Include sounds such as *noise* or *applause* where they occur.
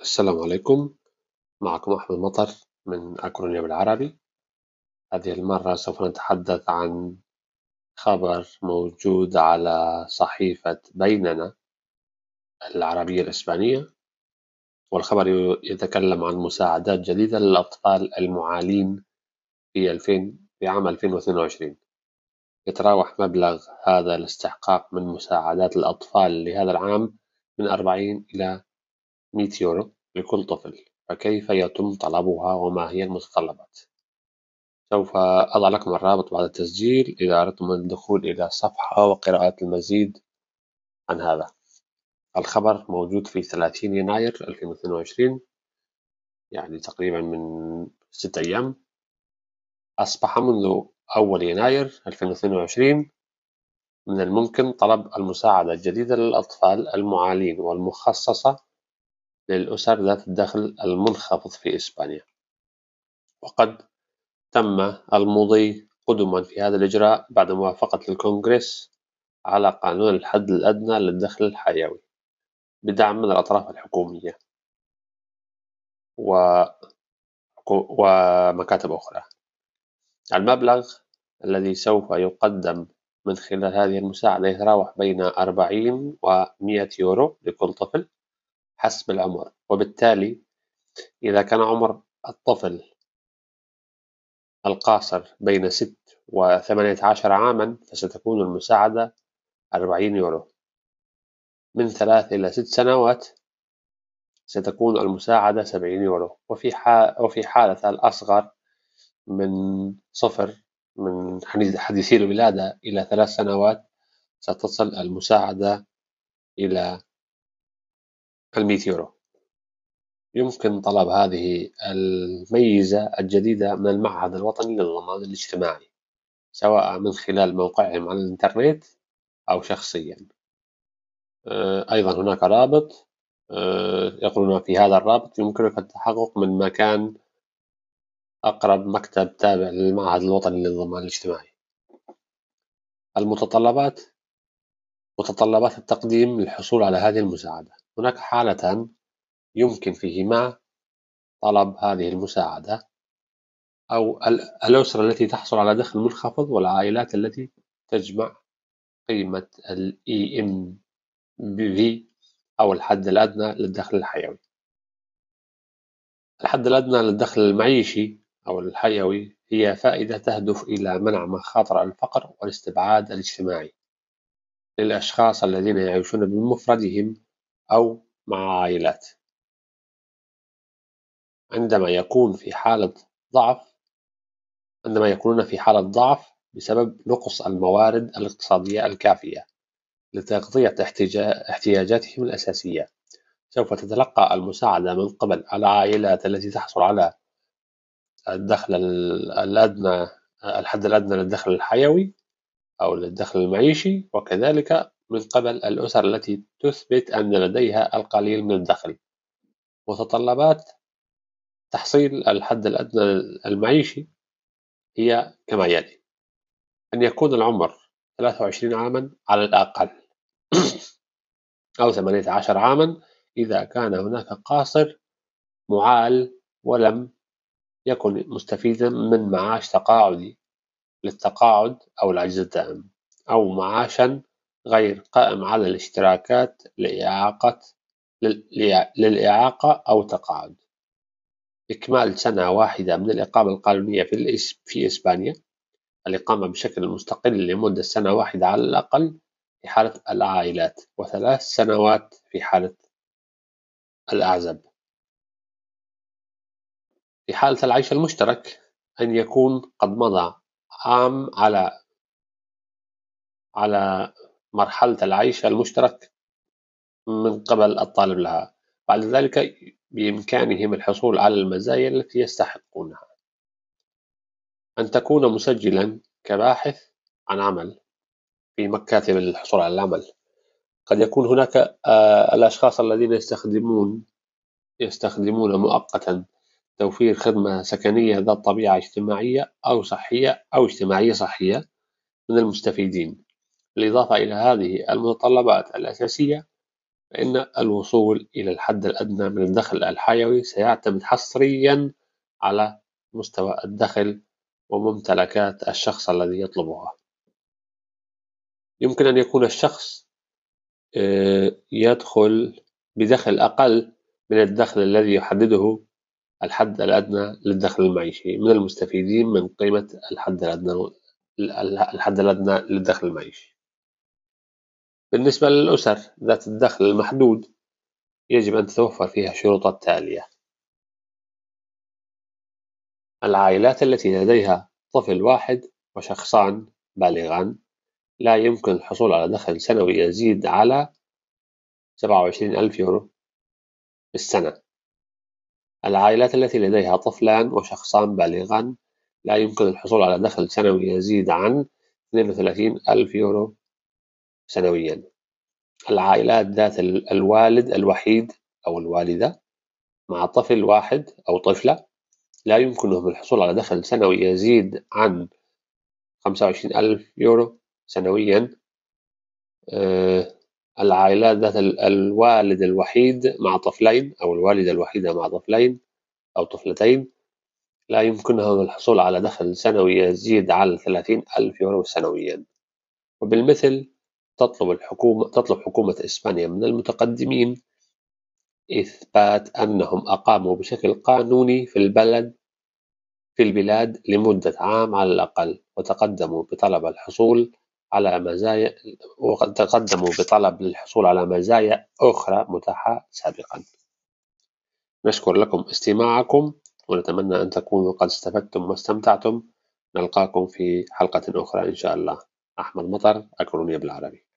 السلام عليكم. معكم أحمد مطر من أكرونيا بالعربي. هذه المرة سوف نتحدث عن خبر موجود على صحيفة بيننا العربية الإسبانية والخبر يتكلم عن مساعدات جديدة للأطفال المعانين في 2000 في عام 2022 يتراوح مبلغ هذا الاستحقاق من مساعدات الأطفال لهذا العام من 40 إلى 100 يورو لكل طفل فكيف يتم طلبها وما هي المتطلبات؟ سوف أضع لكم الرابط بعد التسجيل إذا أردتم الدخول إلى الصفحة وقراءة المزيد عن هذا. الخبر موجود في 30 يناير 2022 يعني تقريبا من ستة أيام. أصبح منذ أول يناير 2022 من الممكن طلب المساعدة الجديدة للأطفال المعانين والمخصصة للأسر ذات الدخل المنخفض في إسبانيا. وقد تم المضي قدما في هذا الإجراء بعد موافقة الكونغرس على قانون الحد الأدنى للدخل الحيوي بدعم من الأطراف الحكومية و... ومكاتب أخرى. المبلغ الذي سوف يقدم من خلال هذه المساعدة يتراوح بين 40 و 100 يورو لكل طفل. حسب العمر. وبالتالي إذا كان عمر الطفل القاصر بين ست وثمانية عشر عامًا فستكون المساعدة أربعين يورو. من ثلاث إلى ست سنوات ستكون المساعدة سبعين يورو. وفي وفي حالة الأصغر من صفر من حديثي الولادة إلى ثلاث سنوات ستصل المساعدة إلى المئة يورو يمكن طلب هذه الميزة الجديدة من المعهد الوطني للضمان الاجتماعي سواء من خلال موقعهم على الإنترنت أو شخصيًا. آه، أيضًا هناك رابط آه، يقولون في هذا الرابط يمكنك التحقق من مكان أقرب مكتب تابع للمعهد الوطني للضمان الاجتماعي. المتطلبات متطلبات التقديم للحصول على هذه المساعدة هناك حالتان يمكن فيهما طلب هذه المساعدة أو الأسرة التي تحصل على دخل منخفض والعائلات التي تجمع قيمة ال EMV أو الحد الأدنى للدخل الحيوي. الحد الأدنى للدخل المعيشي أو الحيوي هي فائدة تهدف إلى منع مخاطر الفقر والاستبعاد الاجتماعي للأشخاص الذين يعيشون بمفردهم أو مع عائلات عندما يكون في حالة ضعف عندما يكونون في حالة ضعف بسبب نقص الموارد الاقتصادية الكافية لتغطية احتياجاتهم الأساسية. سوف تتلقى المساعدة من قبل العائلات التي تحصل على الدخل الأدنى الحد الأدنى للدخل الحيوي أو للدخل المعيشي وكذلك من قبل الأسر التي تثبت أن لديها القليل من الدخل. متطلبات تحصيل الحد الأدنى المعيشي هي كما يلي أن يكون العمر 23 عاما على الأقل *clears throat* أو 18 عاما إذا كان هناك قاصر معال ولم يكن مستفيدا من معاش تقاعدي للتقاعد أو العجز الدائم أو معاشا غير قائم على الاشتراكات لإعاقة للإعاقة أو التقاعد إكمال سنة واحدة من الإقامة القانونية في إسبانيا. الإقامة بشكل مستقل لمدة سنة واحدة على الأقل في حالة العائلات وثلاث سنوات في حالة الأعزب. في حالة العيش المشترك أن يكون قد مضى عام على على مرحلة العيش المشترك من قبل الطالب لها. بعد ذلك بإمكانهم الحصول على المزايا التي يستحقونها. أن تكون مسجلا كباحث عن عمل في مكاتب الحصول على العمل. قد يكون هناك آه، الأشخاص الذين يستخدمون يستخدمون مؤقتا توفير خدمة سكنية ذات طبيعة اجتماعية أو صحية أو اجتماعية صحية من المستفيدين. بالإضافة إلى هذه المتطلبات الأساسية فإن الوصول إلى الحد الأدنى من الدخل الحيوي سيعتمد حصريًا على مستوى الدخل وممتلكات الشخص الذي يطلبها. يمكن أن يكون الشخص آه، يدخل بدخل أقل من الدخل الذي يحدده الحد الأدنى للدخل المعيشي من المستفيدين من قيمة الحد الأدنى الحد الأدنى للدخل المعيشي بالنسبة للأسر ذات الدخل المحدود يجب أن تتوفر فيها الشروط التالية. العائلات التي لديها طفل واحد وشخصان بالغان لا يمكن الحصول على دخل سنوي يزيد على سبعة وعشرين ألف يورو في السنة. العائلات التي لديها طفلان وشخصان بالغان لا يمكن الحصول على دخل سنوي يزيد عن اثنين وثلاثين ألف يورو سنويًا. العائلات ذات الوالد الوحيد أو الوالدة مع طفل واحد أو طفلة لا يمكنهم الحصول على دخل سنوي يزيد عن خمسة وعشرين ألف يورو سنويًا. آه، العائلات ذات الوالد الوحيد مع طفلين أو الوالدة الوحيدة مع طفلين أو طفلتين لا يمكنهم الحصول على دخل سنوي يزيد على ثلاثين ألف يورو سنويًا. وبالمثل تطلب الحكومة تطلب حكومة إسبانيا من المتقدمين إثبات أنهم أقاموا بشكل قانوني في البلد في البلاد لمدة عام على الأقل وتقدموا بطلب الحصول على مزايا وتقدموا بطلب للحصول على مزايا أخرى متاحة سابقا. نشكر لكم استماعكم ونتمنى أن تكونوا قد استفدتم واستمتعتم. نلقاكم في حلقة أخرى إن شاء الله. أحمد مطر أكرونيا بالعربي.